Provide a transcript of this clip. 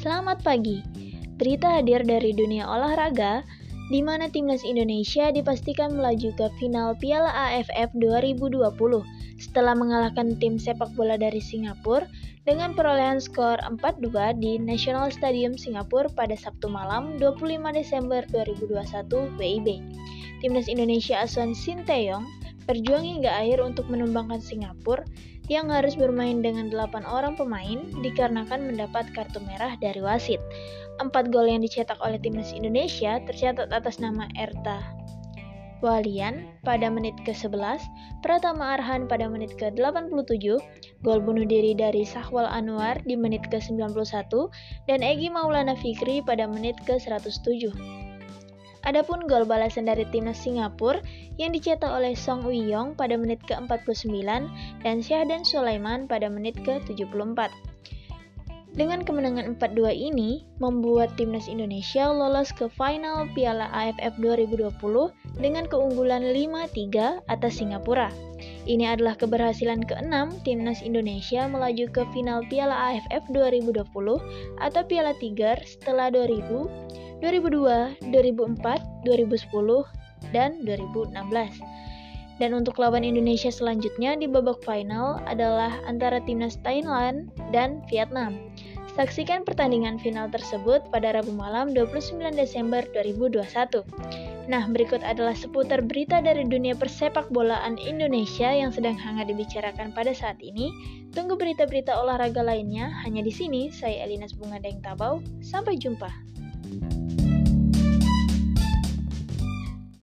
Selamat pagi. Berita hadir dari dunia olahraga di mana timnas Indonesia dipastikan melaju ke final Piala AFF 2020 setelah mengalahkan tim sepak bola dari Singapura dengan perolehan skor 4-2 di National Stadium Singapura pada Sabtu malam 25 Desember 2021 WIB. Timnas Indonesia asuhan Sinteyong berjuang hingga akhir untuk menumbangkan Singapura yang harus bermain dengan 8 orang pemain dikarenakan mendapat kartu merah dari wasit. Empat gol yang dicetak oleh timnas Indonesia tercatat atas nama Erta Walian pada menit ke-11, Pratama Arhan pada menit ke-87, gol bunuh diri dari Sahwal Anwar di menit ke-91, dan Egi Maulana Fikri pada menit ke-107. Adapun gol balasan dari timnas Singapura yang dicetak oleh Song Wiyong pada menit ke-49 dan Syahdan Sulaiman pada menit ke-74. Dengan kemenangan 4-2 ini, membuat timnas Indonesia lolos ke final Piala AFF 2020 dengan keunggulan 5-3 atas Singapura. Ini adalah keberhasilan keenam timnas Indonesia melaju ke final Piala AFF 2020 atau Piala Tiger setelah 2000 2002, 2004, 2010, dan 2016. Dan untuk lawan Indonesia selanjutnya di babak final adalah antara timnas Thailand dan Vietnam. Saksikan pertandingan final tersebut pada Rabu malam 29 Desember 2021. Nah, berikut adalah seputar berita dari dunia persepak bolaan Indonesia yang sedang hangat dibicarakan pada saat ini. Tunggu berita-berita olahraga lainnya hanya di sini. Saya Elinas Bunga Deng Tabau. Sampai jumpa.